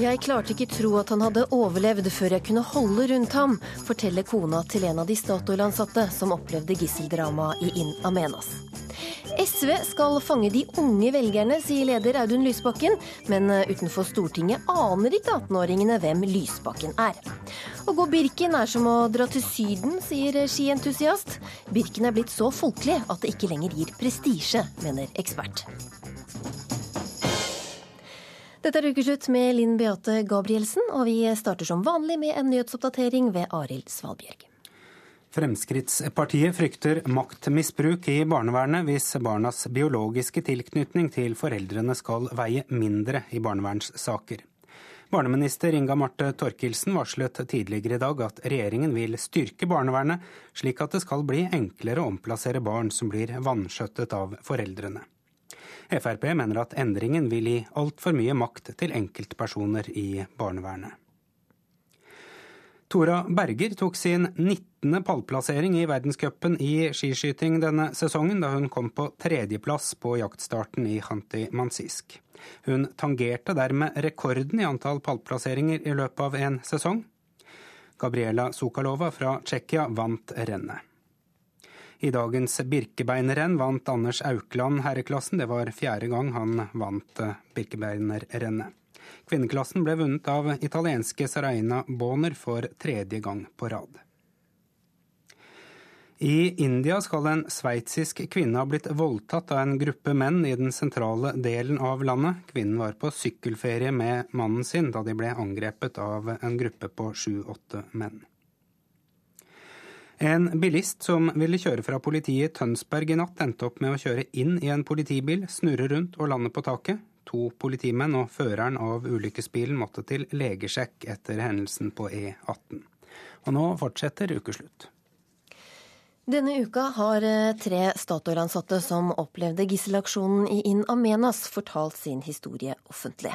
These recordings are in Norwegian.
Jeg klarte ikke tro at han hadde overlevd før jeg kunne holde rundt ham, forteller kona til en av de Statoil-ansatte som opplevde gisseldramaet i In Amenas. SV skal fange de unge velgerne, sier leder Audun Lysbakken. Men utenfor Stortinget aner ikke 18-åringene hvem Lysbakken er. Å gå Birken er som å dra til Syden, sier skientusiast. Birken er blitt så folkelig at det ikke lenger gir prestisje, mener ekspert. Dette er Ukeslutt med Linn Beate Gabrielsen, og vi starter som vanlig med en nyhetsoppdatering ved Arild Svalbjørg. Fremskrittspartiet frykter maktmisbruk i barnevernet hvis barnas biologiske tilknytning til foreldrene skal veie mindre i barnevernssaker. Barneminister Inga Marte Torkelsen varslet tidligere i dag at regjeringen vil styrke barnevernet, slik at det skal bli enklere å omplassere barn som blir vanskjøttet av foreldrene. Frp mener at endringen vil gi altfor mye makt til enkeltpersoner i barnevernet. Tora Berger tok sin 19. pallplassering i verdenscupen i skiskyting denne sesongen, da hun kom på tredjeplass på jaktstarten i Hanti Mansisk. Hun tangerte dermed rekorden i antall pallplasseringer i løpet av en sesong. Gabriela Sukalova fra Tsjekkia vant rennet. I dagens Birkebeinerrenn vant Anders Aukland herreklassen. Det var fjerde gang han vant Birkebeinerrennet. Kvinneklassen ble vunnet av italienske Saraina Boner for tredje gang på rad. I India skal en sveitsisk kvinne ha blitt voldtatt av en gruppe menn i den sentrale delen av landet. Kvinnen var på sykkelferie med mannen sin da de ble angrepet av en gruppe på sju-åtte menn. En bilist som ville kjøre fra politiet i Tønsberg i natt, endte opp med å kjøre inn i en politibil, snurre rundt og lande på taket. To politimenn og føreren av ulykkesbilen måtte til legesjekk etter hendelsen på E18. Og nå fortsetter ukeslutt. Denne uka har eh, tre Statoil-ansatte som opplevde gisselaksjonen i In Amenas, fortalt sin historie offentlig.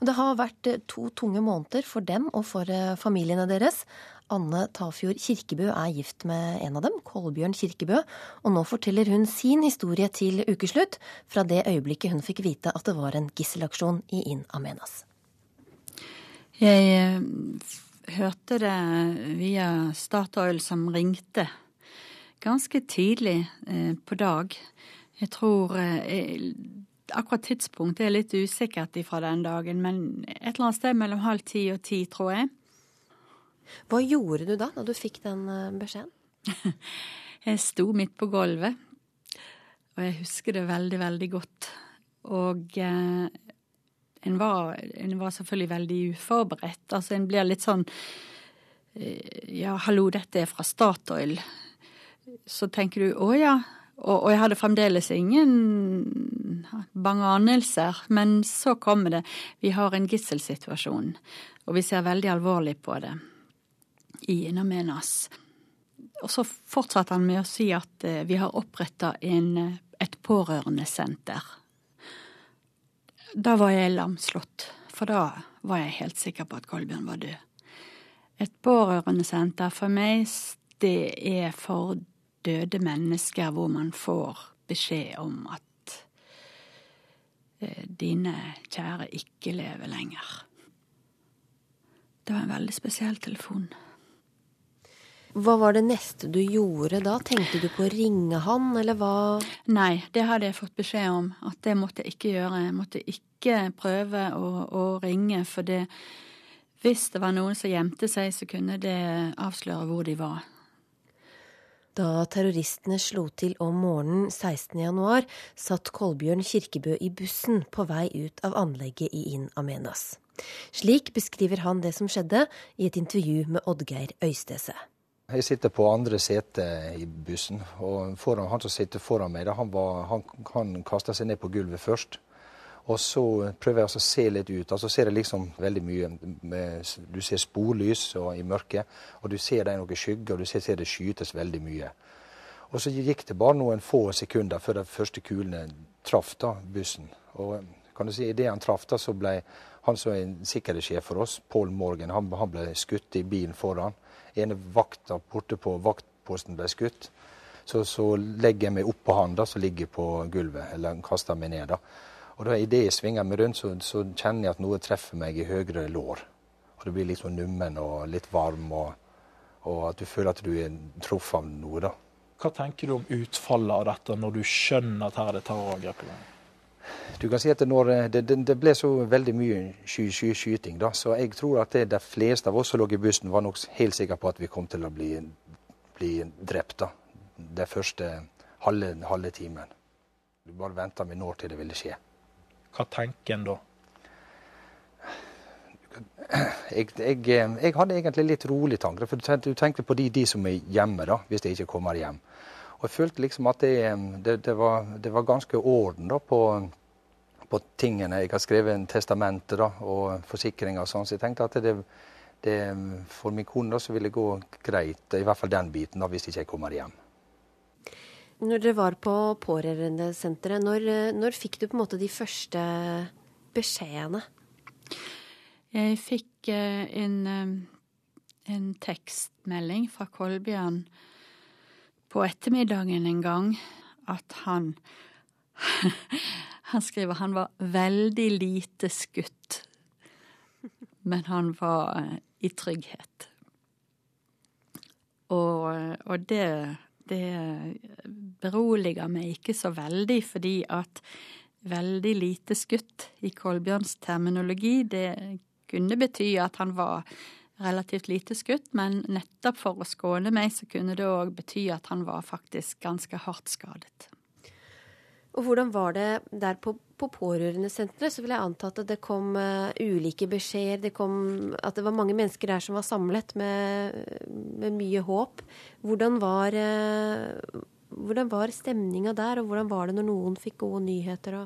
Det har vært eh, to tunge måneder for dem og for eh, familiene deres. Anne Tafjord Kirkebø er gift med en av dem, Kolbjørn Kirkebø, og nå forteller hun sin historie til ukeslutt, fra det øyeblikket hun fikk vite at det var en gisselaksjon i In Amenas. Jeg eh, hørte det via Statoil som ringte ganske tidlig eh, på dag. Jeg tror eh, akkurat tidspunktet er litt usikkert ifra den dagen, men et eller annet sted mellom halv ti og ti, tror jeg. Hva gjorde du da, da du fikk den eh, beskjeden? jeg sto midt på gulvet, og jeg husker det veldig, veldig godt. Og eh, en, var, en, var, selvfølgelig veldig uforberedt. Altså en blir litt sånn eh, Ja, hallo, dette er fra Statoil. Så tenker du å ja. Og, og jeg hadde fremdeles ingen bange anelser. Men så kommer det. Vi har en gisselsituasjon, og vi ser veldig alvorlig på det i Inamenas. Og så fortsatte han med å si at eh, vi har oppretta eh, et pårørendesenter. Da var jeg lamslått, for da var jeg helt sikker på at Kolbjørn var død. Et pårørendesenter for meg, det er for døde mennesker hvor man får beskjed om at eh, dine kjære ikke lever lenger. Det var en veldig spesiell telefon. Hva var det neste du gjorde da? Tenkte du på å ringe han, eller hva? Nei, det hadde jeg fått beskjed om at det måtte jeg ikke gjøre. Jeg måtte ikke prøve å, å ringe, for det, hvis det var noen som gjemte seg, så kunne det avsløre hvor de var. Da terroristene slo til om morgenen 16.1, satt Kolbjørn Kirkebø i bussen på vei ut av anlegget i In Amenas. Slik beskriver han det som skjedde i et intervju med Oddgeir Øystese. Jeg sitter på andre sete i bussen, og foran, han som sitter foran meg, han, var, han, han kasta seg ned på gulvet først. Og så prøver jeg å se litt ut. altså ser jeg liksom veldig mye. Med, du ser sporlys i mørket, og du ser det er noe skygger, og du ser, ser det skytes veldig mye. Og så gikk det bare noen få sekunder før de første kulene traff da, bussen. Og kan du si, Idet han traff, da, så ble han som er sikkerhetssjef for oss, Paul Morgan, han, han ble skutt i bilen foran ene vakta borte på vaktposten ble skutt. Så, så legger jeg meg oppå han da, som ligger på gulvet, eller kaster meg ned. da. Og da idet jeg svinger meg rundt, så, så, kjenner jeg at noe treffer meg i høyre lår. Og det blir litt sånn nummen og litt varm, og, og at du føler at du er truffet av noe. da. Hva tenker du om utfallet av dette, når du skjønner at her er det terrorangrep i gang? Du kan si at når, det, det, det, ble så veldig mye sky, sky, skyting, da, så jeg tror at det, de fleste av oss som lå i bussen, var nok helt sikre på at vi kom til å bli, bli drept da, den første halve, halve timen. Du bare venta med når til det ville skje. Hva tenker en da? Jeg, jeg, jeg, hadde egentlig litt rolig tanker. For du tenker på de, de, som er hjemme, da, hvis de ikke kommer hjem. Og jeg følte liksom at det, det, det, var, det var, ganske orden da, på, på, tingene. Jeg har skrevet en testamente da, og forsikringer og sånn, så jeg tenkte at det, for min kone da, så ville det gå greit, i hvert fall den biten, da, hvis ikke jeg kommer hjem. Når dere var på pårørendesenteret, når, når fikk du på en måte de første beskjedene? Jeg fikk eh, en, en tekstmelding fra Kolbjørn på ettermiddagen en gang at han Han skriver han var veldig lite skutt, men han var eh, i trygghet. Og, og det det beroliger meg ikke så veldig, fordi at veldig lite skutt i Kolbjørns terminologi, det kunne bety at han var relativt lite skutt, men nettopp for å skåne meg, så kunne det òg bety at han var faktisk ganske hardt skadet. Og hvordan var det der på, på pårørendesenteret? Så vil jeg anta at det kom uh, ulike beskjeder. Det kom, at det var mange mennesker der som var samlet med, med mye håp. Hvordan var, uh, hvordan var stemninga der, og hvordan var det når noen fikk gode nyheter?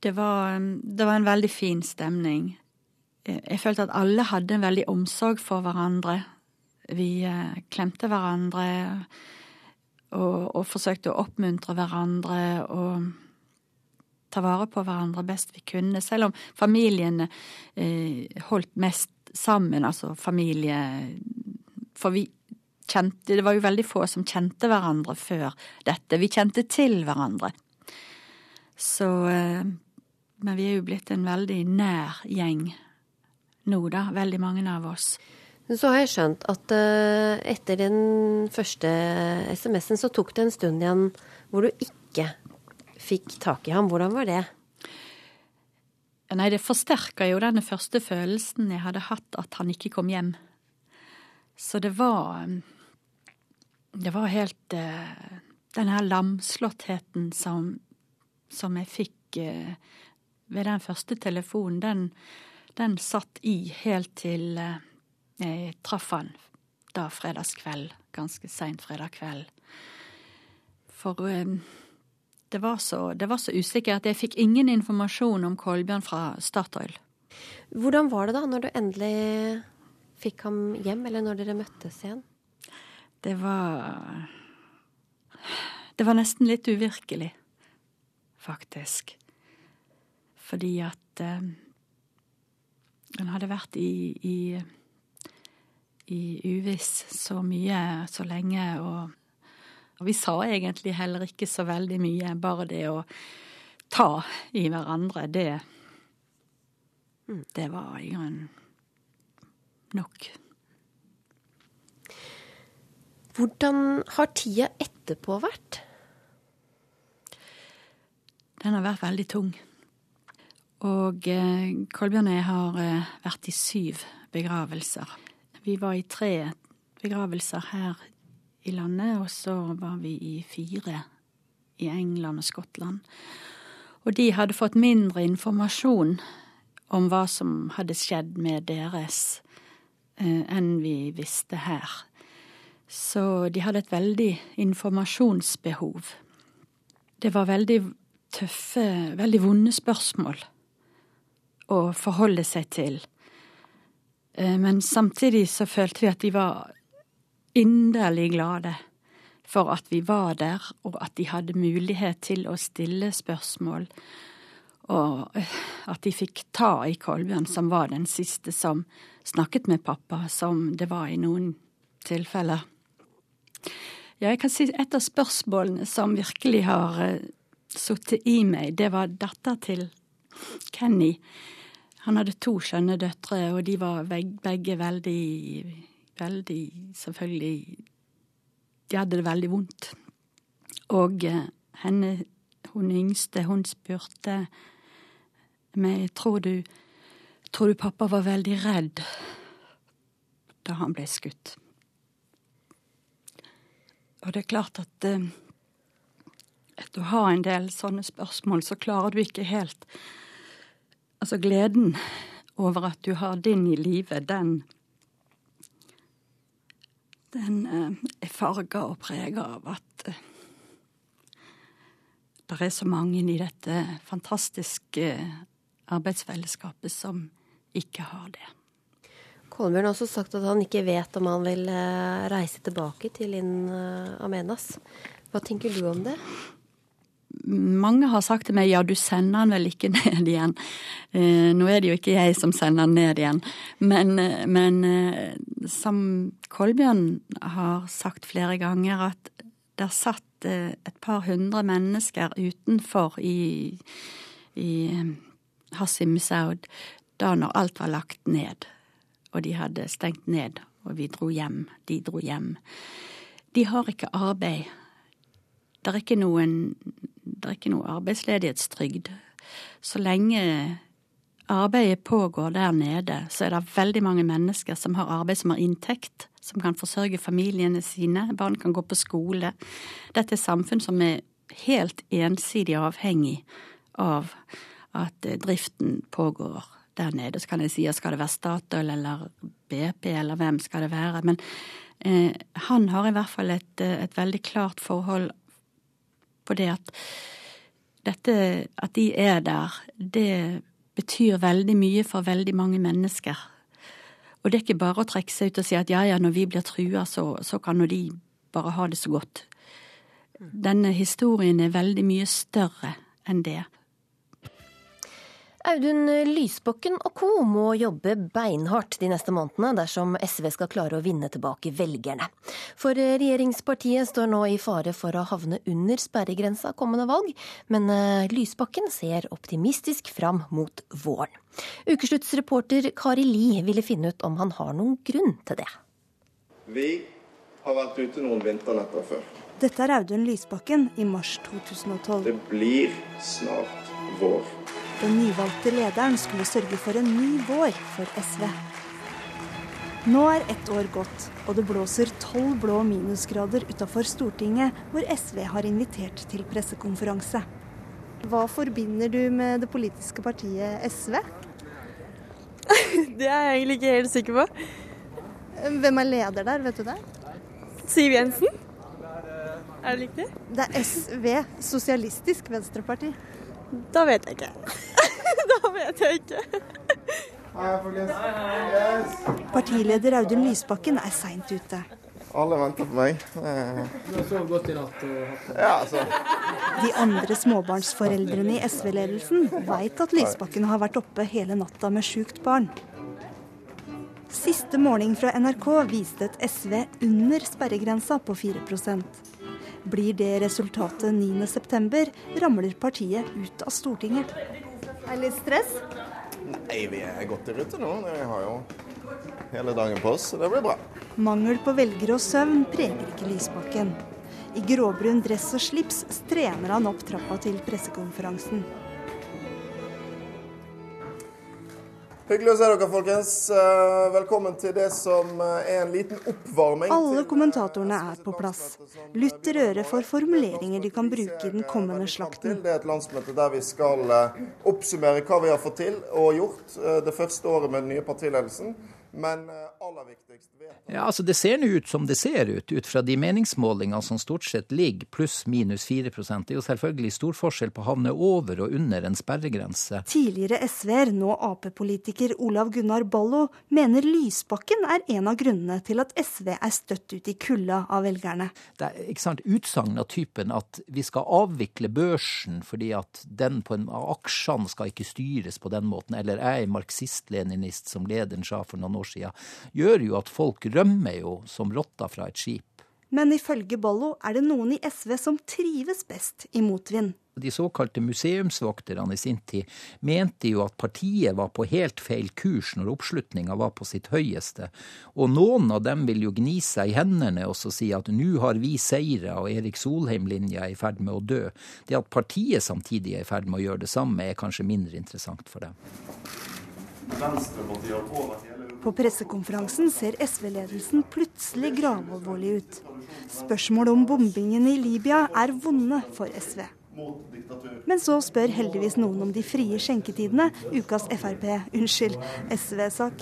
Det var, det var en veldig fin stemning. Jeg følte at alle hadde en veldig omsorg for hverandre. Vi uh, klemte hverandre og, og forsøkte å oppmuntre hverandre og ta vare på hverandre best vi kunne, selv om familiene eh, holdt mest sammen, altså familie For vi kjente Det var jo veldig få som kjente hverandre før dette. Vi kjente til hverandre. Så eh, Men vi er jo blitt en veldig nær gjeng nå, da, veldig mange av oss. Så har jeg skjønt at uh, etter den første SMS-en så tok det en stund igjen hvor du ikke fikk tak i ham. Hvordan var det? Nei, det forsterka jo denne første følelsen jeg hadde hatt, at han ikke kom hjem. Så det var Det var helt uh, Den her lamslåttheten som, som jeg fikk ved den første telefonen, den, den satt i helt til uh, jeg traff han da fredagskveld, ganske seint fredag kveld. For um, det, var så, det var så usikkert. Jeg fikk ingen informasjon om Kolbjørn fra Statoil. Hvordan var det da, når du endelig fikk ham hjem, eller når dere møttes igjen? Det var Det var nesten litt uvirkelig, faktisk. Fordi at um, han hadde vært i, i i uviss så mye så lenge, og, og vi sa egentlig heller ikke så veldig mye. Bare det å ta i hverandre, det Det var i grunnen nok. Hvordan har tida etterpå vært? Den har vært veldig tung. Og eh, Kolbjørn og jeg har eh, vært i syv begravelser. Vi var i tre begravelser her i landet, og så var vi i fire i England og Skottland. Og de hadde fått mindre informasjon om hva som hadde skjedd med deres, eh, enn vi visste her. Så de hadde et veldig informasjonsbehov. Det var veldig tøffe, veldig vonde spørsmål å forholde seg til. Eh, men samtidig så følte vi at de var inderlig glade for at vi var der, og at de hadde mulighet til å stille spørsmål. Og eh, at de fikk ta i Kolbjørn, som var den siste som snakket med pappa, som det var i noen tilfeller. Ja, jeg kan si et av spørsmålene som virkelig har eh, sittet i meg, det var datter til Kenny. Han hadde to skjønne døtre, og de var begge veldig, veldig Selvfølgelig De hadde det veldig vondt. Og eh, henne, hun yngste, hun spurte meg tror du, tror du pappa var veldig redd da han ble skutt. Og det er klart at eh, etter å ha en del sånne spørsmål, så klarer du ikke helt Altså gleden over at du har din i livet, den Den eh, er farga og prega av at eh, det er så mange i dette fantastiske arbeidsfellesskapet som ikke har det. Kolbjørn har også sagt at han ikke vet om han vil eh, reise tilbake til In Amenas. Hva tenker du om det? Mange har sagt til meg ja, du sender den vel ikke ned igjen. Eh, nå er det jo ikke jeg som sender den ned igjen. Men, eh, men som Kolbjørn har sagt flere ganger, at der satt et par hundre mennesker utenfor i, i Hassim Saud da når alt var lagt ned, og de hadde stengt ned, og vi dro hjem, de dro hjem. De har ikke arbeid. Det er ikke noen det er ikke noe arbeidsledighetstrygd. Så lenge arbeidet pågår der nede, så er det veldig mange mennesker som har arbeid som har inntekt, som kan forsørge familiene sine. Barn kan gå på skole. Dette er samfunn som er helt ensidig avhengig av at eh, driften pågår der nede. Så kan jeg si at skal det være Statoil eller BP eller hvem skal det være. Men eh, han har i hvert fall et, eh, et, veldig klart forhold på det at dette at de er der, det betyr veldig mye for veldig mange mennesker. Og det er ikke bare å trekke seg ut og si at ja, ja, når vi blir trua, så, så kan nå de bare ha det så godt. Denne historien er veldig mye større enn det. Audun Lysbakken og co. må jobbe beinhardt de neste månedene dersom SV skal klare å vinne tilbake velgerne. For regjeringspartiet står nå i fare for å havne under sperregrensa kommende valg, men eh, Lysbakken ser optimistisk fram mot våren. Ukesluttsreporter Kari Li ville finne ut om han har noen grunn til det. Vi har vært ute noen vinternetter før. Dette er Audun Lysbakken i mars 2012. Det blir snart vår. Den nyvalgte lederen skulle sørge for en ny vår for SV. Nå er ett år gått, og det blåser tolv blå minusgrader utafor Stortinget, hvor SV har invitert til pressekonferanse. Hva forbinder du med det politiske partiet SV? det er jeg egentlig ikke helt sikker på. Hvem er leder der, vet du det? Siv Jensen. Er det riktig? Det er SV, Sosialistisk Venstreparti. Da vet jeg ikke. da vet jeg ikke. Partileder Audun Lysbakken er seint ute. Alle venter på meg. Du har sovet godt i natt? Ja, altså. De andre småbarnsforeldrene i SV-ledelsen veit at Lysbakken har vært oppe hele natta med sjukt barn. Siste måling fra NRK viste et SV under sperregrensa på 4 blir det resultatet 9.9, ramler partiet ut av Stortinget. Er det litt stress? Nei, vi er godt i rute nå. Vi har jo hele dagen på oss, så det blir bra. Mangel på velgere og søvn preger ikke Lysbakken. I gråbrun dress og slips strener han opp trappa til pressekonferansen. Hyggelig å se dere, folkens. Eh, velkommen til det som eh, er en liten oppvarming. Alle kommentatorene er på plass. Lytter øret for formuleringer de kan bruke i den kommende slakten. Det er et landsmøte der vi skal eh, oppsummere hva vi har fått til og gjort det første året med den nye partiledelsen. Men aller viktigst ja, altså Det ser nå ut som det ser ut, ut fra de meningsmålingene som stort sett ligger pluss-minus 4 Det er jo selvfølgelig stor forskjell på å havne over og under en sperregrense. Tidligere SV-er, nå Ap-politiker Olav Gunnar Ballo, mener Lysbakken er en av grunnene til at SV er støtt ut i kulda av velgerne. Det er ikke sant, utsagn av typen at vi skal avvikle børsen fordi at den på en aksjene skal ikke styres på den måten, eller jeg er marxist-leninist, som lederen sa for noen år siden, gjør jo at folk rømmer jo som rotter fra et skip. Men ifølge Bollo er det noen i SV som trives best i motvind. De såkalte museumsvokterne i sin tid mente jo at partiet var på helt feil kurs når oppslutninga var på sitt høyeste, og noen av dem vil jo gni seg i hendene og si at nå har vi seire og Erik Solheim-linja er i ferd med å dø. Det at partiet samtidig er i ferd med å gjøre det samme, er kanskje mindre interessant for dem. På pressekonferansen ser SV-ledelsen plutselig gravalvorlig ut. Spørsmålet om bombingen i Libya er vonde for SV. Men så spør heldigvis noen om de frie skjenketidene. Ukas Frp, unnskyld, SV-sak.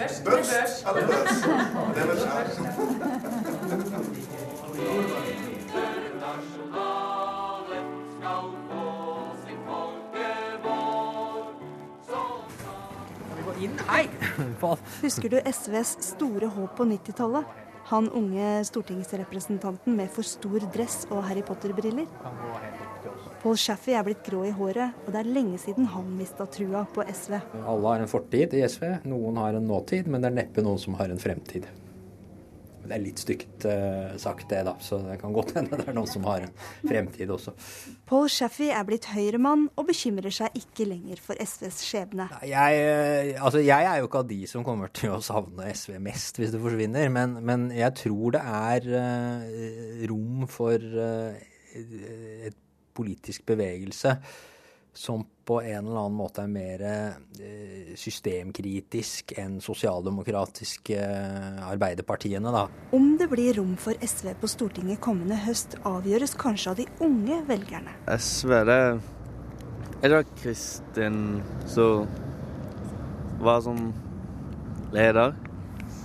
Husker du SVs store håp på 90-tallet? Han unge stortingsrepresentanten med for stor dress og Harry Potter-briller? Paul Shaffey er blitt grå i håret, og det er lenge siden han mista trua på SV. Alle har en fortid i SV, noen har en nåtid, men det er neppe noen som har en fremtid. Det er litt stygt uh, sagt, det, da, så det kan godt hende det er noen som har en fremtid også. Paul Shaffey er blitt høyremann og bekymrer seg ikke lenger for SVs skjebne. Jeg, uh, altså, jeg er jo ikke av de som kommer til å savne SV mest hvis det forsvinner, men, men jeg tror det er uh, rom for et politisk bevegelse som på en eller annen måte er mer eh, systemkritisk enn sosialdemokratiske eh, arbeiderpartiene, da. Om det blir rom for SV på Stortinget kommende høst, avgjøres kanskje av de unge velgerne. SV, det er det Kristin som var som leder?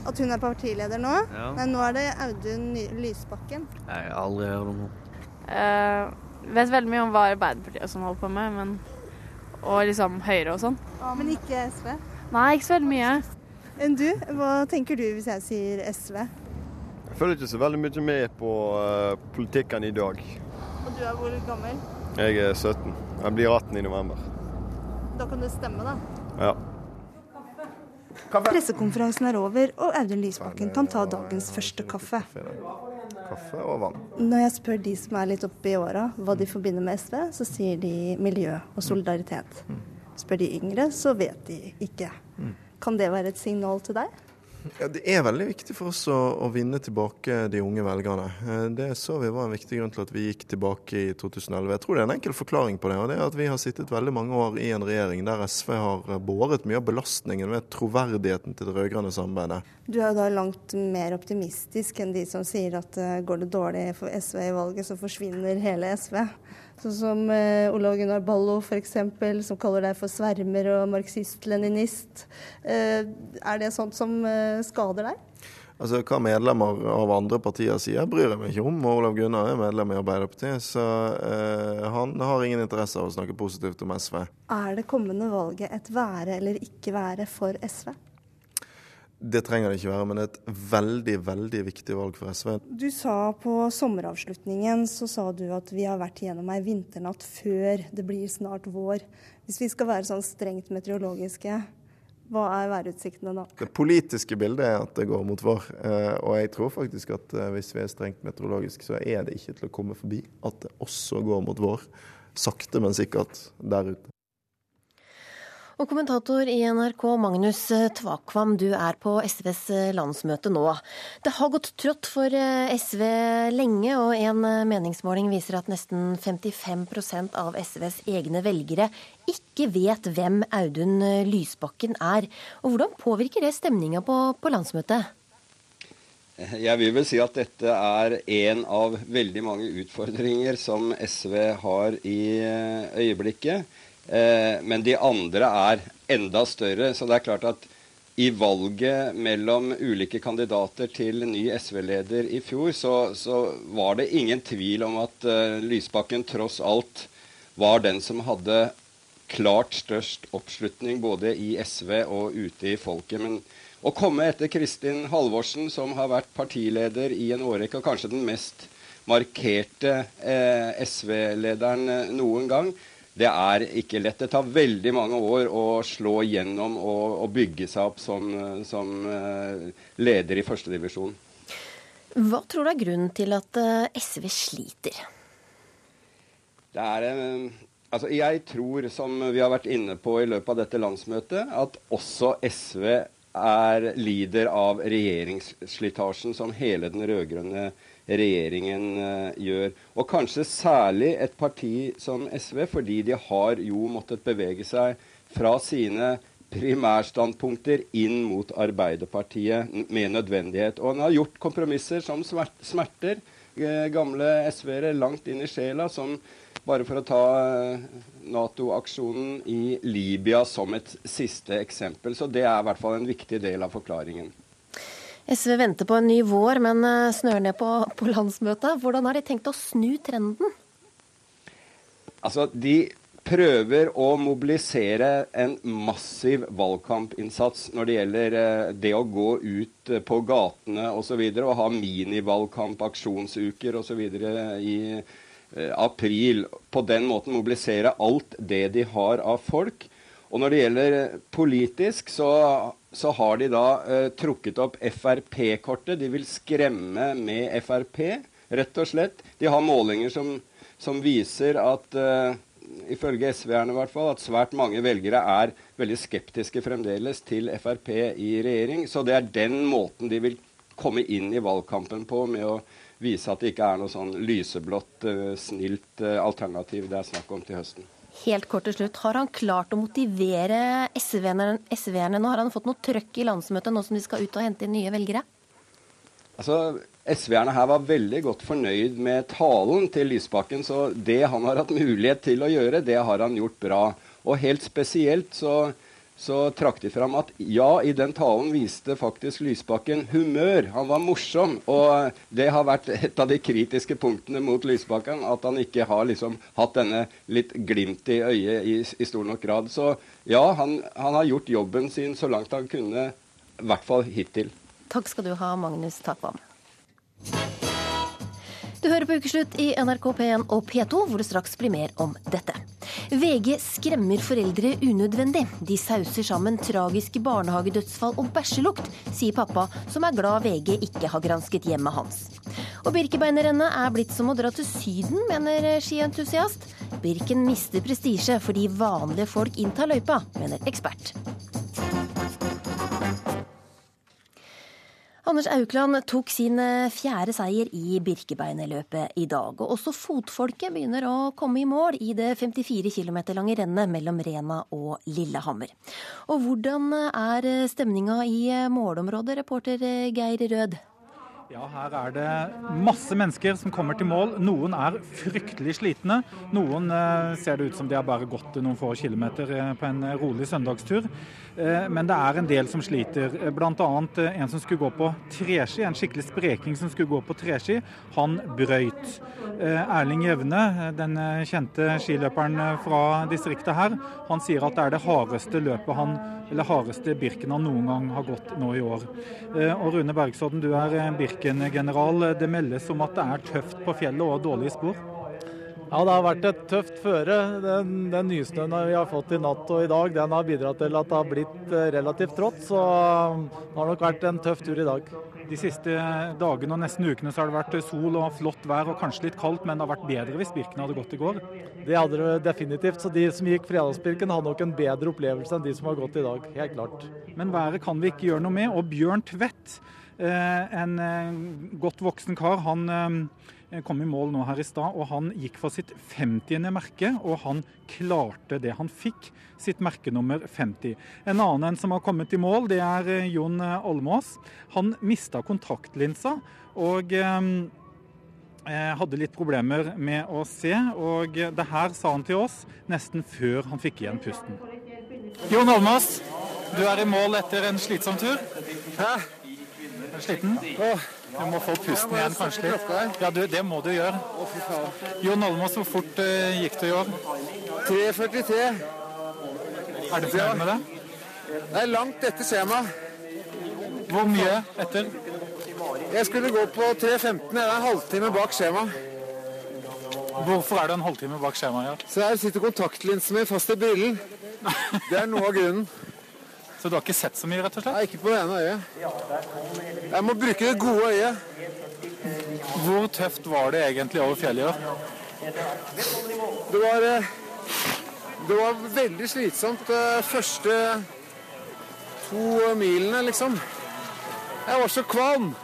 At hun er partileder nå? Ja. Nei, nå er det Audun Lysbakken. Jeg har aldri hørt om henne. Uh, vet veldig mye om hva Arbeiderpartiet som holder på med, men, og liksom Høyre og sånn. Men ikke SV? Nei, ikke så veldig mye. Enn du? Hva tenker du hvis jeg sier SV? Jeg følger ikke så veldig mye med på uh, politikken i dag. Og du er hvor gammel? Jeg er 17. Jeg blir 18 i november. Da kan du stemme, da. Ja. Pressekonferansen er over, og Audun Lysbakken kan ta dagens første kaffe. Kaffe og vann. Når jeg spør de som er litt oppe i åra hva de forbinder med SV, så sier de miljø og solidaritet. Spør de yngre, så vet de ikke. Kan det være et signal til deg? Ja, det er veldig viktig for oss å, å, vinne tilbake de unge velgerne. Eh, det så vi var en viktig grunn til at vi gikk tilbake i 2011. Jeg tror det er en enkel forklaring på det. og det er at Vi har sittet veldig mange år i en regjering der SV har båret mye av belastningen ved troverdigheten til det rød-grønne samarbeidet. Du er da langt mer optimistisk enn de som sier at uh, går det dårlig for SV i valget, så forsvinner hele SV. Sånn som eh, Olav Gunnar Ballo f.eks., som kaller deg for svermer og marxist-leninist. Eh, er det sånt som eh, skader deg? Altså, Hva medlemmer av andre partier sier, bryr jeg meg ikke om. Olav Gunnar er medlem i Arbeiderpartiet, så eh, han har ingen interesse av å snakke positivt om SV. Er det kommende valget et være eller ikke være for SV? Det trenger det ikke være, men det er et veldig, veldig viktig valg for SV. Du sa på sommeravslutningen så sa du at vi har vært gjennom ei vinternatt før det blir snart vår. Hvis vi skal være sånn strengt meteorologiske, hva er værutsiktene da? Det politiske bildet er at det går mot vår. Eh, og jeg tror faktisk at eh, hvis vi er strengt meteorologiske, så er det ikke til å komme forbi at det også går mot vår. Sakte, men sikkert der ute. Og kommentator i NRK, Magnus Tvakvam, du er på SVs landsmøte nå. Det har gått trått for eh, SV lenge, og en meningsmåling viser at nesten 55% av SVs egne velgere ikke vet hvem Audun Lysbakken er. Og Hvordan påvirker det stemninga på, på landsmøtet? Jeg vil vel si at dette er en av veldig mange utfordringer som SV har i eh, øyeblikket. Eh, men de andre er enda større. Så det er klart at i valget mellom ulike kandidater til ny SV-leder i fjor, så, så, var det ingen tvil om at uh, Lysbakken tross alt var den som hadde klart størst oppslutning både i SV og ute i folket. Men å komme etter Kristin Halvorsen, som har vært partileder i en årrekke, og kanskje den mest markerte eh, SV-lederen eh, noen gang, det er ikke lett. Det tar veldig mange år å slå igjennom og, og bygge seg opp som, som uh, leder i førstedivisjon. Hva tror du er grunnen til at eh, SV sliter? Det er en Altså, jeg tror, som vi har vært inne på i løpet av dette landsmøtet, at også SV er lider av regjeringsslitasjen som hele den rød-grønne regjeringen uh, gjør. Og kanskje særlig et parti som SV, fordi de har jo måttet bevege seg fra sine primærstandpunkter inn mot Arbeiderpartiet med nødvendighet. Og han har gjort kompromisser som smerter uh, gamle SV-ere langt inn i sjela, som bare for å ta eh, Nato-aksjonen i Libya som et siste eksempel. Så det er i hvert fall en viktig del av forklaringen. SV venter på en ny vår, men eh, snør ned på, på landsmøtet. Hvordan har de tenkt å snu trenden? Altså, De prøver å mobilisere en massiv valgkampinnsats når det gjelder eh, det å gå ut på gatene osv. Og, så og ha minivalgkamp, aksjonsuker osv. i Eh, april. På den måten mobilisere alt det de har av folk. Og når det gjelder eh, politisk, så, så har de da eh, trukket opp Frp-kortet. De vil skremme med Frp, rett og slett. De har målinger som, som viser at eh, ifølge SV-erne i hvert fall, at svært mange velgere er veldig skeptiske fremdeles til Frp i regjering. Så det er den måten de vil komme inn i valgkampen på, med å vise at det ikke er noe sånn lyseblått, uh, snilt uh, alternativ det er snakk om til høsten. Helt kort til slutt, Har han klart å motivere SV-erne SV nå? Har han fått noe trøkk i landsmøtet nå som de skal ut og hente inn nye velgere? Altså, SV-erne her var veldig godt fornøyd med talen til Lysbakken. Så det han har hatt mulighet til å gjøre, det har han gjort bra. Og helt spesielt så så trakk de fram at ja, i den talen viste faktisk Lysbakken humør. Han var morsom. Og det har vært et av de kritiske punktene mot Lysbakken. At han ikke har liksom hatt denne litt glimt i øyet i, i stor nok grad. Så ja, han, han, har gjort jobben sin så langt han kunne, i hvert fall hittil. Takk skal du ha, Magnus Takvam. Du hører på Ukeslutt i NRK P1 og P2, hvor det straks blir mer om dette. VG skremmer foreldre unødvendig. De sauser sammen tragiske barnehagedødsfall og bæsjelukt, sier pappa, som er glad VG ikke har gransket hjemmet hans. Og Birkebeinerrennet er blitt som å dra til Syden, mener skientusiast. Birken mister prestisje fordi vanlige folk inntar løypa, mener ekspert. Anders Aukland tok sin eh, fjerde seier i Birkebeinerløpet i dag. Og også fotfolket begynner å komme i mål i det 54 km lange rennet mellom Rena og Lillehammer. Og hvordan er stemninga i målområdet, reporter Geir Rød? Ja, her er det masse mennesker som kommer til mål. Noen er fryktelig slitne. Noen eh, ser det ut som de har bare gått noen få kilometer eh, på en rolig søndagstur. Eh, men det er en del som sliter. Bl.a. en som skulle gå på treski, en skikkelig spreking som skulle gå på treski. Han brøyt. Erling Jevne, den kjente skiløperen fra distriktet her, han sier at det er det hardeste løpet han, eller hardeste Birken han noen gang har gått nå i år. Og Rune Bergsodden, du er Birken Birken-general. Det meldes om at det er tøft på fjellet og dårlige spor? Ja, det har vært et tøft føre. Den, den nysnøen vi har fått i natt og i dag, den har bidratt til at det har blitt eh, relativt trått. Så det har nok vært en tøff tur i dag. De siste dagene og nesten ukene så har det vært sol og flott vær og kanskje litt kaldt, men det har vært bedre hvis Birken hadde gått i går? Det hadde det definitivt. Så de som gikk Fredagsbirken hadde nok en bedre opplevelse enn de som har gått i dag. Helt klart. Men været kan vi ikke gjøre noe med. Og Bjørn Tvedt en eh, godt voksen kar. Han eh, kom i mål nå her i stad, og han gikk for sitt 50. merke. Og han klarte det. Han fikk sitt merke nummer 50. En annen en som har kommet i mål, det er Jon Almås. Han mista kontaktlinsa og hadde litt problemer med å se. Og det her sa han til oss nesten før han fikk igjen pusten. Jon Olmås, du er i mål etter en slitsom tur. Hæ? Sliten? Du må få pusten igjen, kanskje litt. Ja, du, det må du gjøre. Jon Almaas, hvor fort uh, gikk du i år? 3.43. Er du fornøyd med det? Det er langt etter skjema. Hvor mye etter? Jeg skulle gå på 3.15. Jeg er en halvtime bak skjema. Hvorfor er du en halvtime bak skjemaet? Så Jeg sitter kontaktlinsen min fast i brillen. Det er noe av grunnen. Så du har ikke sett så mye, rett og slett? Nei, ikke på det ene øyet. Jeg må bruke det gode øyet. Hvor tøft var det egentlig over fjellet i år? Det var, eh, det var veldig slitsomt de første to milene, liksom. Jeg var så kvalm.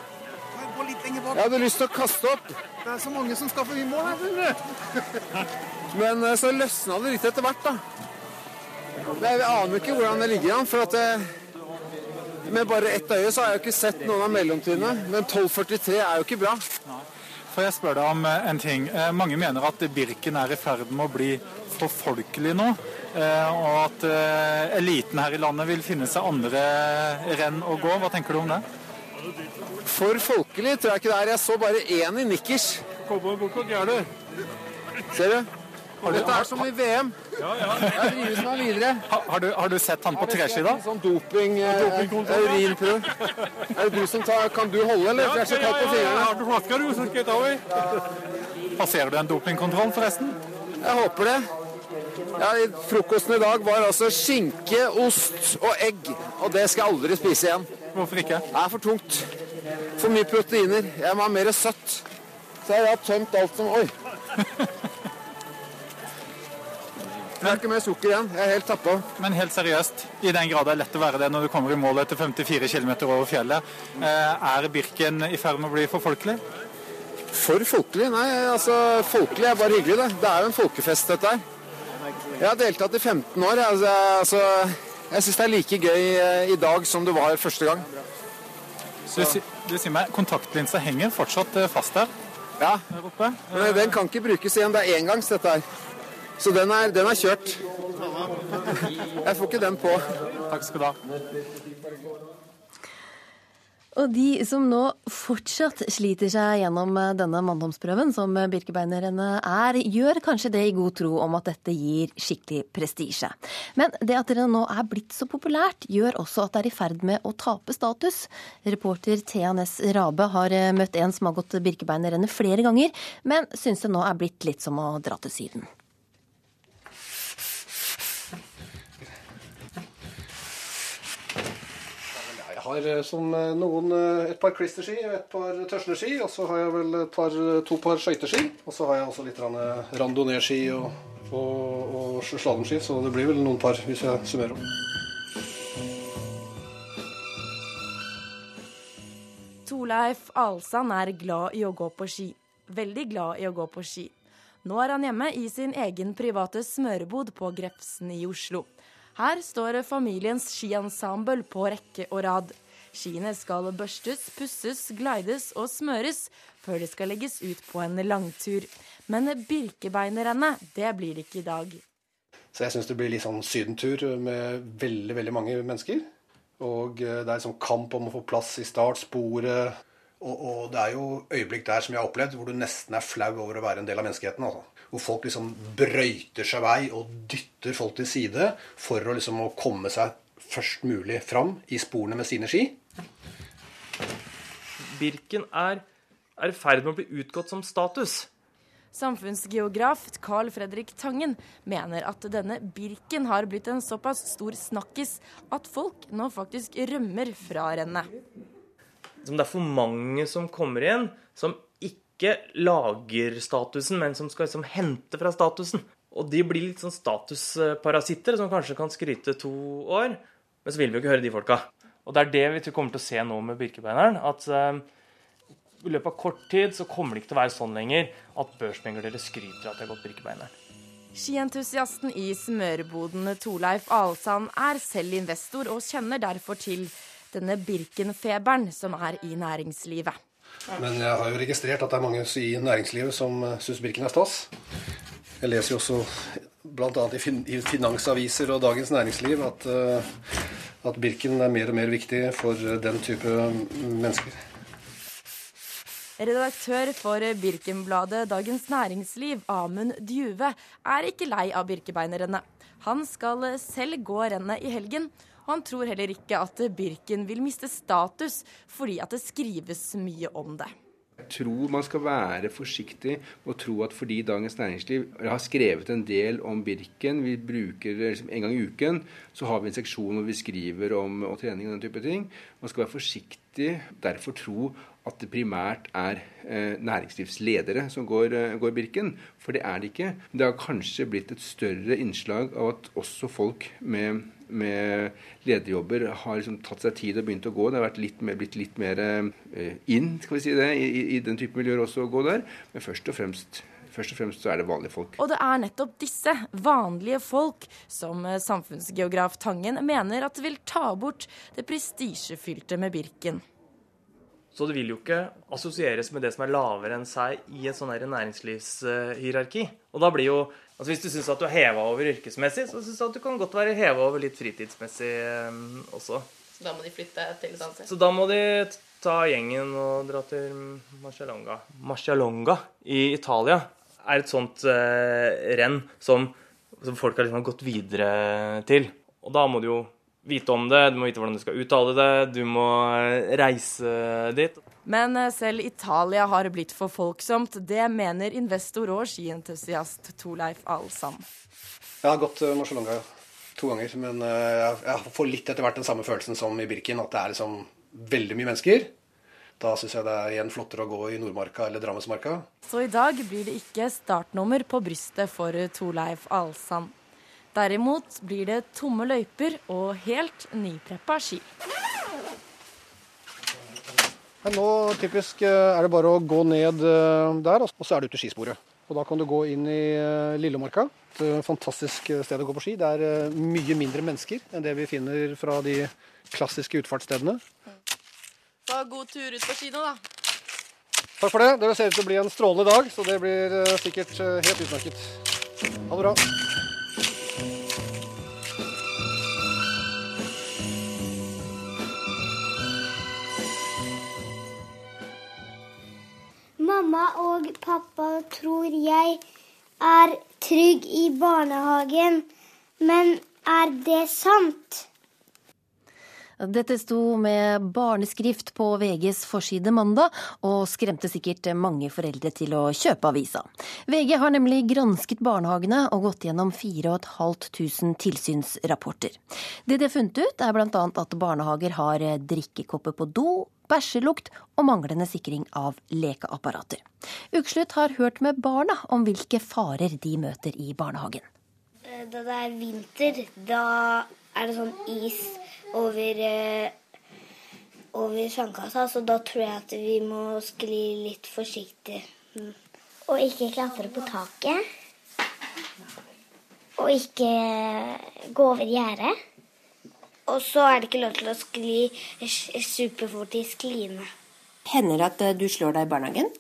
Jeg hadde lyst til å kaste opp. Det er så mange som skal forbi mål her. Men eh, så løsna det litt etter hvert, da. Jeg aner ikke hvordan det ligger an. for at det, Med bare ett øye så har jeg ikke sett noen av mellomtrinnene. Men 12,43 er jo ikke bra. Får jeg spørre deg om eh, en ting? Eh, Mange mener at Birken er i ferd med å bli for folkelig nå. eh, Og at eh, eliten her i landet vil finne seg andre renn å gå. Hva tenker du om det? For folkelig tror jeg ikke det er. Jeg så bare én i nikkers. Cowboy Bukok, er du? Ser du? Dette er som i VM. Jeg drives meg videre. Har, har, du, har du sett han på treskida? Sånn doping, eh, Dopingkontroll. Er det du som tar Kan du holde, eller? Ja, ja, ja. Har du flaska, du, så skal jeg ta over. Passerer du en dopingkontroll, forresten? Jeg håper det. Ja, frokosten i dag var altså skinke, ost og egg. Og det skal jeg aldri spise igjen. Hvorfor ikke? Det er for tungt. For mye proteiner. Jeg må ha mer søtt. Så jeg har tømt alt som Oi. Det er ikke mer sukker igjen. Jeg er helt tappa. Men helt seriøst, i den grad det er lett å være det når du kommer i mål etter 54 km over fjellet, eh, er Birken i ferd med å bli for folkelig? For folkelig? Nei, altså folkelig er bare hyggelig, det. Det er jo en folkefest, dette her. Jeg har deltatt i 15 år. Altså, altså, jeg syns det er like gøy eh, i dag som det var første gang. Du, du sier meg, kontaktlinsa henger fortsatt eh, fast der? Ja. Men den kan ikke brukes igjen. Det er engangs, dette her. Så den er, den er kjørt. Jeg får ikke den på. Takk skal du ha. Og de som nå fortsatt sliter seg gjennom eh, denne manndomsprøven, som Birkebeinerrennet er, gjør kanskje det i god tro om at dette gir skikkelig prestisje. Men det at dere nå er blitt så populært, gjør også at det er i ferd med å tape status. Reporter Thea Næss Rabe har eh, møtt en som har gått Birkebeinerrennet flere ganger, men syns det nå er blitt litt som å dra til Syden. Har eh, som eh, noen eh, et par klisterski og et par tørsleski. Og så har jeg vel par, to par skøyteski. Og så har jeg også litt randonee-ski og, og, og slalåmski. Så det blir vel noen par hvis jeg summerer opp. Torleif Alsand er glad i å gå på ski. Veldig glad i å gå på ski. Nå er han hjemme i sin egen private smørebod på Grefsen i Oslo. Her står familiens skiensemble på rekke og rad. Skiene skal børstes, pusses, glides og smøres før de skal legges ut på en langtur. Men Birkebeinerrennet, det blir det ikke i dag. Så jeg syns det blir litt sånn sydentur med veldig, veldig mange mennesker. Og eh, det er sånn kamp om å få plass i startsporet. Og, og det er jo øyeblikk der som jeg har opplevd, hvor du nesten er flau over å være en del av menneskeheten. Altså. Hvor folk liksom brøyter seg vei og dytter folk til side for å liksom å komme seg først mulig fram i sporene med sine ski. Birken er, er i ferd med å bli utgått som status. Samfunnsgeograf Carl Fredrik Tangen mener at denne Birken har blitt en såpass stor snakkis at folk nå faktisk rømmer fra rennet. Det er for mange som kommer igjen, som ikke lager statusen, men som skal liksom hente fra statusen. Og de blir litt sånn statusparasitter som kanskje kan skryte to år, men så vil vi jo ikke høre de folka. Og det er det vi kommer til å se nå med Birkebeineren. At eh, i løpet av kort tid så kommer det ikke til å være sånn lenger at børsmeglere skryter at de har gått Birkebeineren. Skientusiasten i smørebodene Torleif Alsand er selv investor og kjenner derfor til denne Birkenfeberen som er i næringslivet. Men jeg har jo registrert at det er mange i næringslivet som syns Birken er stas. Jeg leser jo også bl.a. i, finansaviser og Dagens Næringsliv at, uh, at Birken er mer og mer viktig for den type mennesker. Redaktør for Birkenbladet Dagens Næringsliv, Amund Djuve, er ikke lei av Birkebeinerrennet. Han skal selv gå rennet i helgen, og han tror heller ikke at Birken vil miste status fordi at det skrives mye om det. Jeg tror man skal være forsiktig og tro at fordi Dagens Næringsliv har skrevet en del om Birken, vi bruker liksom en gang i uken, så har vi en seksjon hvor vi skriver om og trening og den type ting. Man skal være forsiktig, derfor tro at det primært er eh, næringslivsledere som går, eh, går, Birken. For det er det ikke. Det har kanskje blitt et større innslag av at også folk med med lederjobber har liksom tatt seg tid og begynt å gå. Det har litt mer, blitt litt mer eh, inn skal vi si det, i, i, den type miljøer også å gå der. Men først og fremst Først og fremst så er det vanlige folk. Og det er nettopp disse vanlige folk som eh, samfunnsgeograf Tangen mener at vil ta bort det prestisjefylte med Birken. Så det vil jo ikke assosieres med det som er lavere enn seg i et sånn næringslivshierarki. Og da blir jo Altså Hvis du syns at du er heva over yrkesmessig, så syns jeg at du kan godt være heva over litt fritidsmessig um, også. Så da må de flytte til et annet sted? Så da må de ta gjengen og dra til Marcialonga. Marcialonga i Italia er et sånt eh, renn som, som, folk har liksom gått videre til. Og da må du jo vite om det, du må vite hvordan du skal uttale det, du må eh, reise dit. Men eh, selv Italia har blitt for folksomt. Det mener investor og skientusiast Torleif Alsam. Jeg har gått uh, Marcialonga to ganger, men uh, jeg får litt etter hvert den samme følelsen som i Birken, at det er liksom veldig mye mennesker. Da syns jeg det er igjen flottere å gå i Nordmarka eller Drammensmarka. Så i dag blir det ikke startnummer på brystet for Torleif Alsam. Derimot blir det tomme løyper og helt nypreppa ski. Nå typisk eh, er det bare å gå ned eh, der, og så er du ute i skisporet. Og Da kan du gå inn i eh, Lillemarka. Et fantastisk sted å gå på ski. Det er mye mindre mennesker enn det vi finner fra de klassiske utfartsstedene. Så god tur ut på ski nå, da. Takk for det. Det ser ut til å bli en strålende dag, så det blir sikkert helt utmerket. Ha det bra. Mamma og pappa tror jeg er trygg i barnehagen, men er det sant? Dette sto med barneskrift på VGs forside mandag, og skremte sikkert mange foreldre til å kjøpe avisa. VG har nemlig gransket barnehagene og gått gjennom 4500 tilsynsrapporter. Det de har funnet ut, er bl.a. at barnehager har drikkekopper på do, bæsjelukt og manglende sikring av lekeapparater. Ukeslutt har hørt med barna om hvilke farer de møter i barnehagen. Eh, da det er vinter, da er det sånn is over, eh, over sandkassa, så da tror jeg at vi må skli litt forsiktig. Mm. Og ikke klatre på taket. Og ikke gå over gjerdet. Og så er det ikke lov til å skli superfort i skliene. Hender det at eh, du slår deg i barnehagen?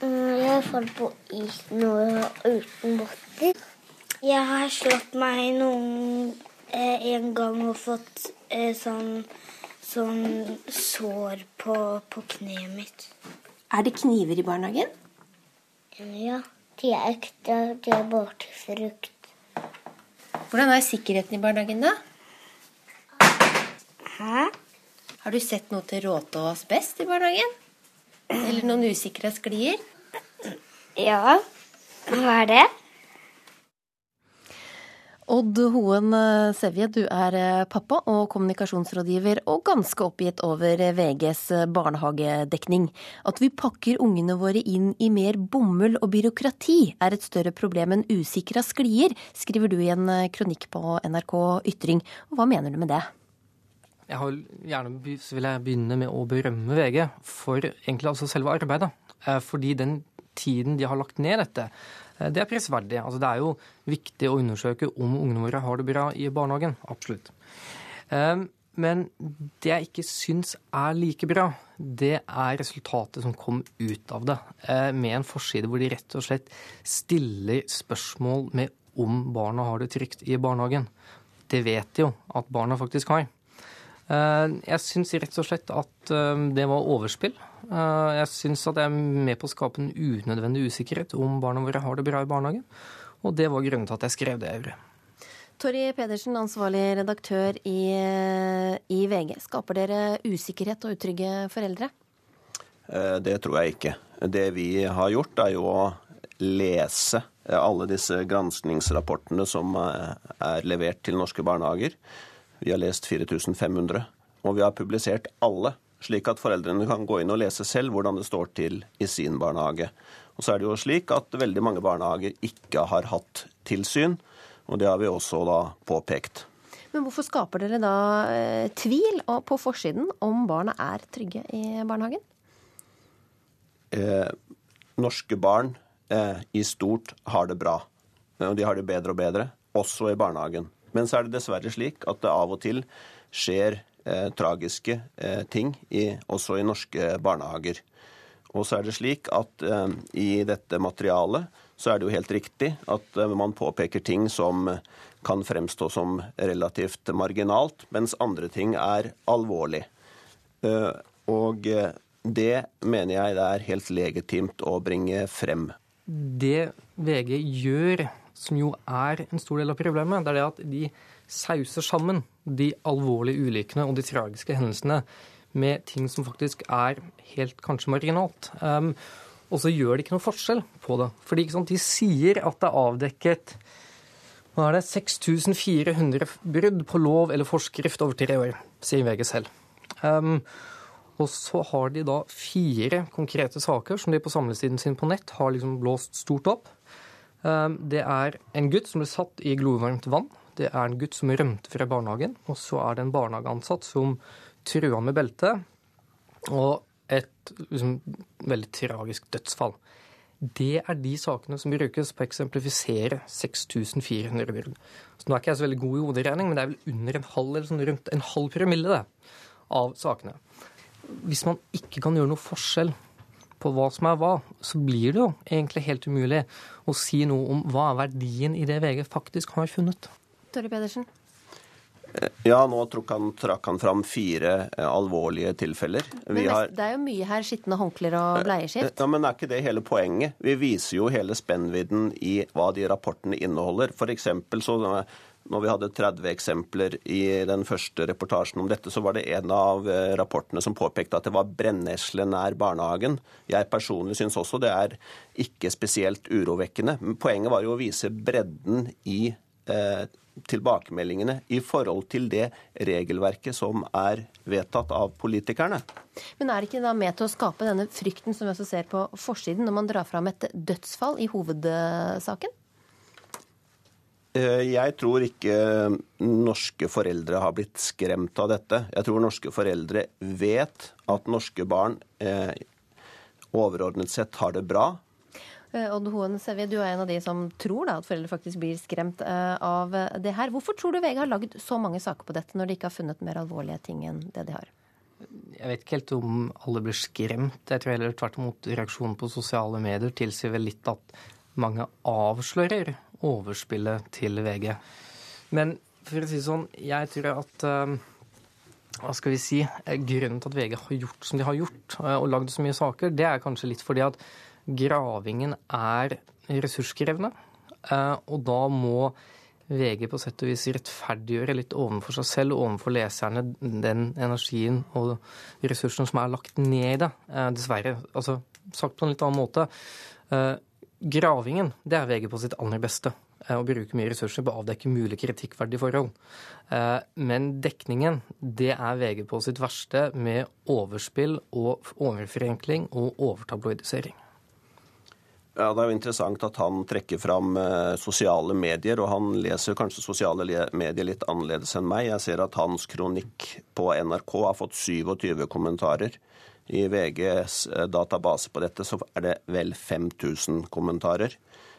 Mm, jeg falt på is uten votter. Jeg har slått meg noen eh, en gang og fått eh, sånn, sånn sår på, på kneet mitt. Er det kniver i barnehagen? Ja. De er ekte. De er bare til frukt. Hvordan er sikkerheten i barnehagen, da? Hæ? Har du sett noe til råte og asbest i barnehagen? Eller noen usikre sklier? Ja. Hva er det? Odd Hoen eh, Sevje, du er eh, pappa og kommunikasjonsrådgiver, og ganske oppgitt over eh, VGs barnehagedekning. At vi pakker ungene våre inn i mer bomull og byråkrati er et større problem enn usikra sklier, skriver du i en kronikk på NRK Ytring. Hva mener du med det? Jeg har, gjerne vil jeg begynne med å berømme VG for egentlig altså selve arbeidet. Fordi den tiden de har lagt ned dette, det er prisverdig. Altså, det er jo viktig å undersøke om ungene våre har det bra i barnehagen. Absolutt. Eh, men det jeg ikke syns er like bra, det er resultatet som kom ut av det. Med en forside hvor de rett og slett stiller spørsmål med om barna har det trygt i barnehagen. Det vet de jo at barna faktisk har. Eh, jeg syns rett og slett at eh, det var overspill. Eh, jeg syns at jeg er med på å skape en unødvendig usikkerhet om barna våre har det bra i barnehagen. Og det var grunnen til at jeg skrev det jeg. Torry Pedersen, ansvarlig redaktør i, i, VG. Skaper dere usikkerhet og utrygge foreldre? Eh, det tror jeg ikke. Det vi har gjort, er jo å lese alle disse granskningsrapportene som er levert til norske barnehager. Vi har lest 4500, og vi har publisert alle, slik at foreldrene kan gå inn og lese selv hvordan det står til i sin barnehage. Og så er det jo slik at veldig mange barnehager ikke har hatt tilsyn, og det har vi også da påpekt. Men hvorfor skaper dere da eh, tvil på forsiden om barna er trygge i barnehagen? Eh, norske barn eh, i stort har det bra. Og de har det bedre og bedre, også i barnehagen. Men så er det dessverre slik at det av og til skjer eh, tragiske eh, ting i, også i norske barnehager. Og så er det slik at eh, i dette materialet så er det jo helt riktig at eh, man påpeker ting som kan fremstå som relativt marginalt, mens andre ting er alvorlig. Eh, og eh, det mener jeg det er helt legitimt å bringe frem. Det VG gjør som jo er en stor del av problemet, det er det at de sauser sammen de alvorlige ulykkene og de tragiske hendelsene med ting som faktisk er helt kanskje marginalt. Um, og så gjør de ikke noe forskjell på det. Fordi De sier at det er avdekket hva er det, 6400 brudd på lov eller forskrift over tre år, sier VG selv. Um, og så har de da fire konkrete saker som de på samlesiden sin på nett har liksom blåst stort opp. Ehm, det er en gutt som ble satt i glovarmt vann. Det er en gutt som rømte fra barnehagen. Og så er det en barnehageansatt som trua med belte. Og et liksom, veldig tragisk dødsfall. Det er de sakene som brukes på å eksemplifisere 6400 brudd. Nå er ikke jeg så veldig god i hoderegning, men det er vel under en halv, eller sånn rundt en halv promille det, av sakene. Hvis man ikke kan gjøre noe forskjell på hva som er hva, så blir det jo egentlig helt umulig å si noe om hva er verdien i det VG faktisk har funnet. Tore Pedersen? Eh, ja, nå trakk han, trakk han fram fire eh, alvorlige tilfeller. Men har... Det er jo mye her. Skitne håndklær og bleieskift. Ja, Men er ikke det hele poenget? Vi viser jo hele spennvidden i hva de rapportene inneholder. For eksempel så når vi hadde 30 eksempler i den første reportasjen om dette, så var det en av eh, rapportene som påpekte at det var brennesle nær barnehagen. Jeg personlig syns også det er ikke spesielt urovekkende. Men poenget var jo å vise bredden i eh, tilbakemeldingene i forhold til det regelverket som er vedtatt av politikerne. Men er det ikke da med til å skape denne frykten som vi også ser på forsiden, når man drar fram et dødsfall i hovedsaken? Eh, jeg tror ikke norske foreldre har blitt skremt av dette. Jeg tror norske foreldre vet at norske barn eh, overordnet sett har det bra. Eh, Odd Hoen Sevje, du er en av de som tror da, at foreldre faktisk blir skremt av det her. Hvorfor tror du VG har lagd så mange saker på dette, når de ikke har funnet mer alvorlige ting enn det de har? Jeg vet ikke helt om alle blir skremt. Jeg tror heller tvert imot reaksjonen på sosiale medier tilsier vel litt at mange avslører overspillet til VG. Men for å si det sånn, jeg tror at uh, hva skal vi si, Grunnen til at VG har gjort som de har gjort, uh, og lagd så mye saker, det er kanskje litt fordi at gravingen er ressurskrevende. Og da må VG på sett og vis rettferdiggjøre litt overfor seg selv og overfor leserne den energien og ressursene som er lagt ned i det. Dessverre. Altså, sagt på en litt annen måte. Gravingen det er VG på sitt aller beste. Eh, å bruke mye ressurser på å avdekke mulige kritikkverdige forhold. Eh, men dekningen det er VG på sitt verste med overspill og overforenkling og overtabloidisering. Ja, Det er jo interessant at han trekker fram eh, sosiale medier, og han leser kanskje sosiale medier litt annerledes enn meg. Jeg ser at hans kronikk på NRK har fått 27 kommentarer. I VGs eh, database på dette så er det vel 5000 kommentarer.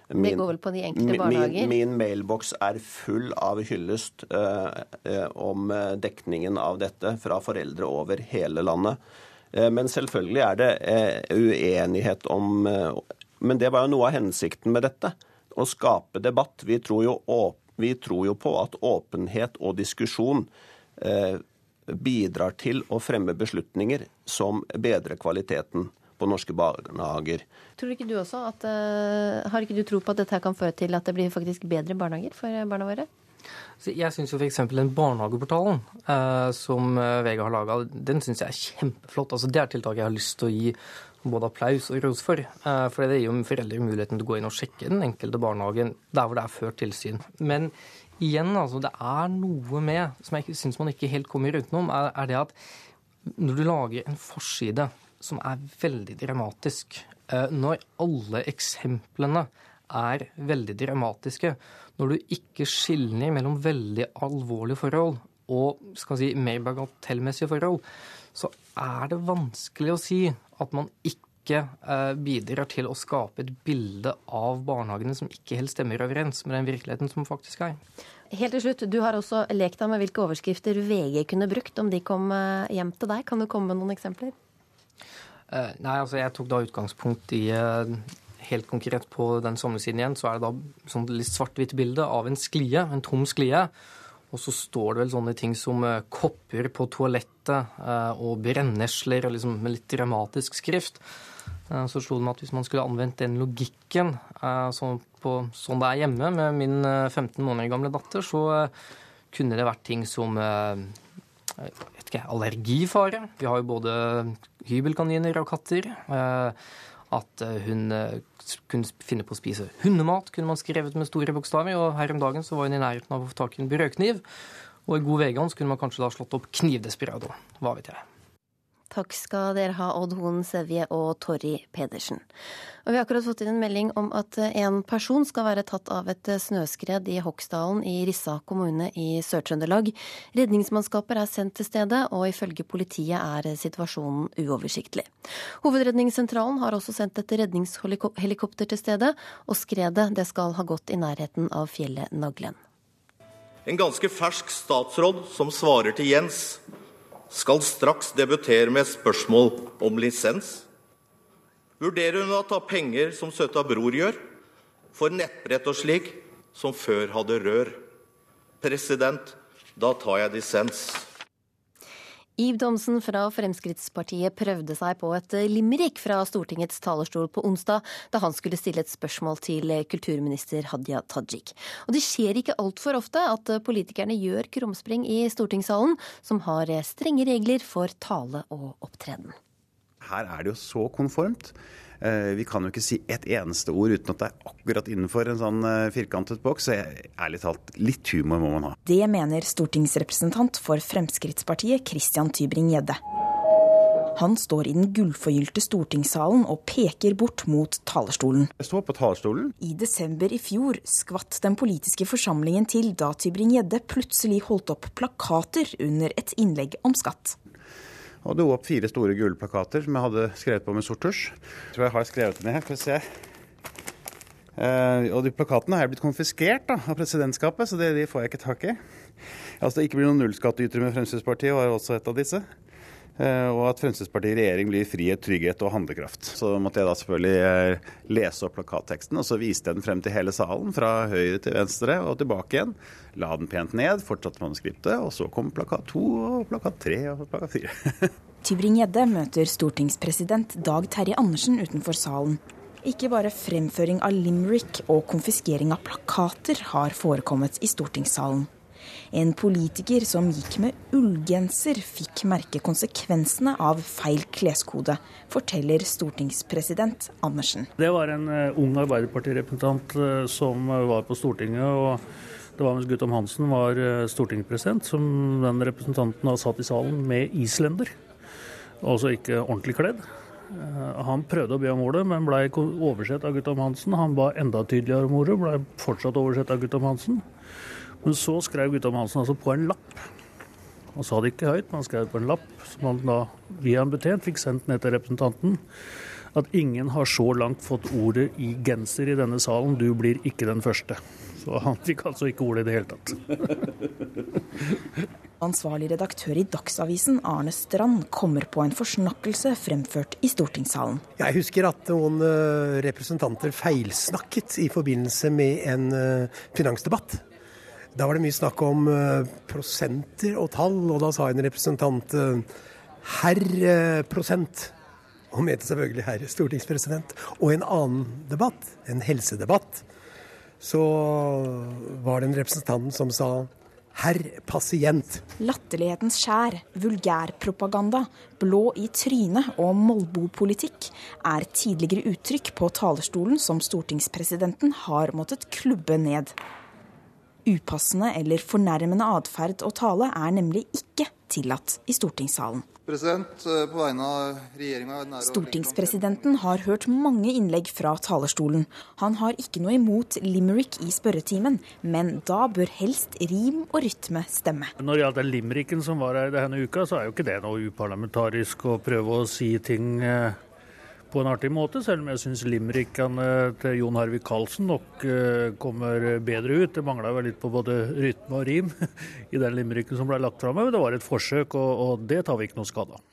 Min, det går vel på de enkelte barnehager? Min, min mailboks er full av hyllest eh, eh, om eh, dekningen av dette fra foreldre over hele landet. Eh, men selvfølgelig er det eh, uenighet om Men det var jo noe av hensikten med dette. Å skape debatt. Vi tror jo, vi tror jo på at åpenhet og diskusjon bidrar til å fremme beslutninger som bedrer kvaliteten på norske barnehager. Tror ikke du også at, uh, Har ikke du tro på at dette kan føre til at det blir faktisk bedre barnehager for barna våre? Så jeg syns f.eks. den barnehageportalen eh, som Vega VG har laga, den syns jeg er kjempeflott. Altså, det er tiltak jeg har lyst til å gi både applaus og ros for. Eh, for det gir jo foreldre muligheten til å gå inn og sjekke den enkelte barnehagen der hvor det er ført tilsyn. Men igjen, altså, det er noe med, som jeg syns man ikke helt kommer utenom, er, er det at når du lager en forside som er veldig dramatisk, eh, når alle eksemplene er veldig dramatiske, når du ikke skiller mellom veldig alvorlige forhold og skal si, mer bagatellmessige forhold, så er det vanskelig å si at man ikke eh, bidrar til å skape et bilde av barnehagene som ikke helt stemmer overens med den virkeligheten som faktisk er. Helt til slutt, Du har også lekt deg med hvilke overskrifter VG kunne brukt om de kom eh, hjem til deg. Kan du komme med noen eksempler? Eh, nei, altså Jeg tok da utgangspunkt i helt konkret på den sommersiden igjen, så er det da sånn litt svart-hvitt bilde av en sklie, en tom sklie. Og så står det vel sånne ting som kopper på toalettet eh, og brennesler liksom med litt dramatisk skrift. Eh, så slo det meg at hvis man skulle anvendt den logikken sånn, på, sånn det er hjemme med min 15 måneder gamle datter, så kunne det vært ting som ikke, allergifare. Vi har jo både hybelkaniner og katter. At hun kunne finne på å spise hundemat, kunne man skrevet med store bokstaver. Og her om dagen så var hun i nærheten av å få tak i en brødkniv. Og i god vegan så kunne man kanskje da slått opp knivdesperado. Hva vet jeg. Takk skal dere ha, Odd Hoen Sevje og Torry Pedersen. Og vi har akkurat fått inn en melding om at en person skal være tatt av et snøskred i Hoksdalen i Rissa kommune i Sør-Trøndelag. Redningsmannskaper er sendt til stedet, og ifølge politiet er situasjonen uoversiktlig. Hovedredningssentralen har også sendt et redningshelikopter til stedet, og skredet det skal ha gått i nærheten av fjellet Naglen. En ganske fersk statsråd som svarer til Jens skal straks debutere med et spørsmål om lisens. Vurderer hun å ta penger som søta bror gjør, for nettbrett og slik, som før hadde rør? President, da tar jeg dissens. Ib Thomsen fra Fremskrittspartiet prøvde seg på et limerick fra Stortingets talerstol på onsdag, da han skulle stille et spørsmål til kulturminister Hadia Tajik. Og det skjer ikke altfor ofte at politikerne gjør krumspring i stortingssalen, som har strenge regler for tale og opptreden. Her er det jo så konformt. Eh, vi kan jo ikke si et eneste ord uten at det er akkurat innenfor en sånn eh, firkantet boks. Så ærlig talt, litt humor må man ha. Det mener stortingsrepresentant for Fremskrittspartiet Christian Tybring-Gjedde. Han står i den gullforgylte stortingssalen og peker bort mot talerstolen. Jeg står på talerstolen. I desember i fjor skvatt den politiske forsamlingen til da Tybring-Gjedde plutselig holdt opp plakater under et innlegg om skatt og dro opp fire store gule plakater som jeg hadde skrevet på med sort tusj. Tror jeg har skrevet dem ned. Skal vi se. Uh, og de plakatene har blitt konfiskert da, av presidentskapet, så det, de får jeg ikke tak i. Altså Det ikke blir noen nullskattytere med Fremskrittspartiet, var også et av disse. Eh, og at Fremskrittspartiet i regjering blir frihet, trygghet og handlekraft. Så måtte jeg da selvfølgelig eh, lese opp plakatteksten, og så viste jeg den frem til hele salen, fra høyre til venstre og tilbake igjen. La den pent ned, fortsatte manuskriptet, og så kom plakat to og plakat tre og plakat fire. Tybring-Gjedde møter stortingspresident Dag Terje Andersen utenfor salen. Ikke bare fremføring av limerick og konfiskering av plakater har forekommet i stortingssalen. En politiker som gikk med ullgenser, fikk merke konsekvensene av feil kleskode, forteller stortingspresident Andersen. Det var en uh, ung Arbeiderpartirepresentant uh, som var på Stortinget. og det var mens Guttorm Hansen var stortingspresident, som den representanten har satt i salen med islender. Altså ikke ordentlig kledd. Han prøvde å be om ordet, men ble oversett av Guttorm Hansen. Han ba enda tydeligere om ordet, ble fortsatt oversett av Guttorm Hansen. Men så skrev Guttorm Hansen altså på en lapp. Han sa det ikke høyt, men han skrev på en lapp som han da via en betjent fikk sendt ned til representanten. At ingen har så langt fått ordet i genser i denne salen, du blir ikke den første. Så han fikk altså ikke ordet i det hele tatt. Ansvarlig redaktør i Dagsavisen, Arne Strand, kommer på en forsnakkelse fremført i stortingssalen. Jeg husker at noen eh, representanter feilsnakket i forbindelse med en eh, finansdebatt. Da var det mye snakk om uh, prosenter og tall, og da sa en representant uh, herr prosent. Og mente selvfølgelig herr stortingspresident. Og en annen debatt, en helsedebatt, så var det en representant som sa Herr pasient. Latterlighetens skjær, vulgærpropaganda, blå i trynet og molbopolitikk er tidligere uttrykk på talerstolen som stortingspresidenten har måttet klubbe ned. Upassende eller fornærmende atferd og tale er nemlig ikke tillatt i stortingssalen. President, eh, på vegne av Stortingspresidenten har hørt mange innlegg fra talerstolen. Han har ikke noe imot limerick i spørretimen, men da bør helst rim og rytme stemme. Når det gjaldt limericken som var her denne uka, så er jo ikke det noe uparlamentarisk å prøve å si ting eh, på en artig måte, selv om jeg syns limerickene til Jon Harvik Karlsen nok eh, kommer bedre ut. Det mangla vel litt på både rytme og rim i den limericken som ble lagt fram, men det var et forsøk, og, det tar vi ikke noe skade av.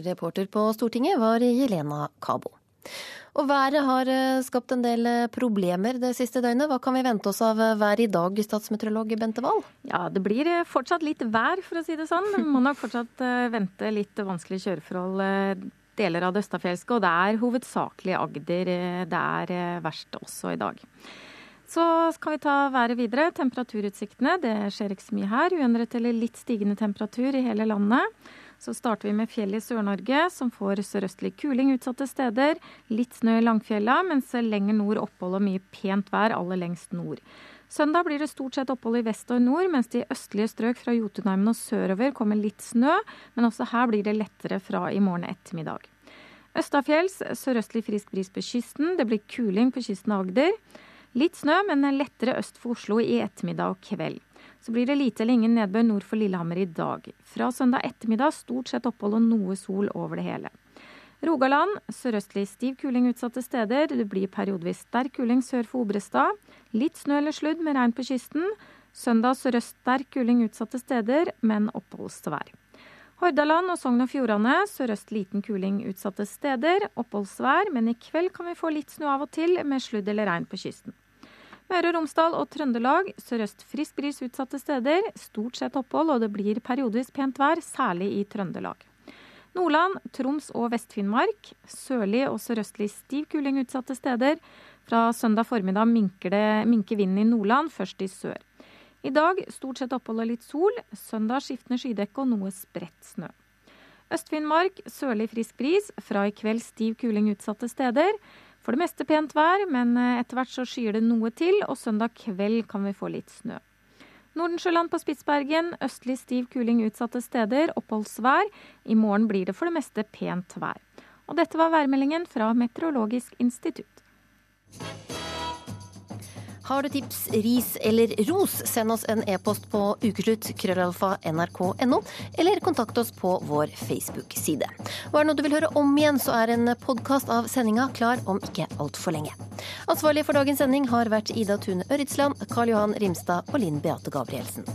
Reporter på Stortinget var Jelena Kabo. Og været har eh, skapt en del eh, problemer det siste døgnet. Hva kan vi vente oss av vær i dag, statsmeteorolog Bente Wahl? Ja, det blir fortsatt litt vær, for å si det sånn. Må nok fortsatt vente litt vanskelige kjøreforhold deler av det østafjelske, og det er hovedsakelig Agder eh, det er eh, verst også i dag. Så skal vi ta været videre. Temperaturutsiktene. Det skjer ikke så mye her. Uendret eller litt stigende temperatur i hele landet. Så starter vi med fjell i Sør-Norge, som får sørøstlig kuling utsatte steder. Litt snø i Langfjella, mens lenger nord opphold og mye pent vær aller lengst nord. Søndag blir det stort sett opphold i vest og nord, mens de østlige strøk fra Jotunheimen og sørover kommer litt snø, men også her blir det lettere fra i morgen ettermiddag. Østafjells sørøstlig frisk bris på kysten. Det blir kuling på kysten av Agder. Litt snø, men lettere øst for Oslo i ettermiddag og kveld. Så blir det lite eller ingen nedbør nord for Lillehammer i dag. Fra søndag ettermiddag stort sett opphold og noe sol over det hele. Rogaland sørøstlig stiv kuling utsatte steder. Det blir periodevis sterk kuling sør for Obrestad. Litt snø eller sludd med regn på kysten. Søndag sørøst sterk kuling utsatte steder, men oppholdsvær. Hordaland og Sogn og Fjordane sørøst liten kuling utsatte steder. Oppholdsvær, men i kveld kan vi få litt snø av og til, med sludd eller regn på kysten. Møre og Romsdal og Trøndelag sørøst frisk bris utsatte steder. Stort sett opphold, og det blir periodevis pent vær, særlig i Trøndelag. Nordland, Troms og Vest-Finnmark. Sørlig og sørøstlig stiv kuling utsatte steder. Fra søndag formiddag minker, det, minker vinden i Nordland, først i sør. I dag stort sett opphold og litt sol. Søndag skiftende skydekke og noe spredt snø. Øst-Finnmark sørlig frisk bris. Fra i kveld stiv kuling utsatte steder. For det meste pent vær, men etter hvert så skyer det noe til, og søndag kveld kan vi få litt snø. Nordensjøland på Spitsbergen østlig stiv kuling utsatte steder, oppholdsvær. I morgen blir det for det meste pent vær. Og dette var værmeldingen fra Meteorologisk institutt. Har du tips, ris eller ros, send oss en e-post på ukeslutt krøllalfa nrk.no, eller kontakt oss på vår Facebook-side. Og er det noe du vil høre om igjen, så er en podkast av sendinga klar om ikke altfor lenge. Ansvarlig for dagens sending har vært Ida Tune Øritsland, Karl Johan Rimstad og Linn Beate Gabrielsen.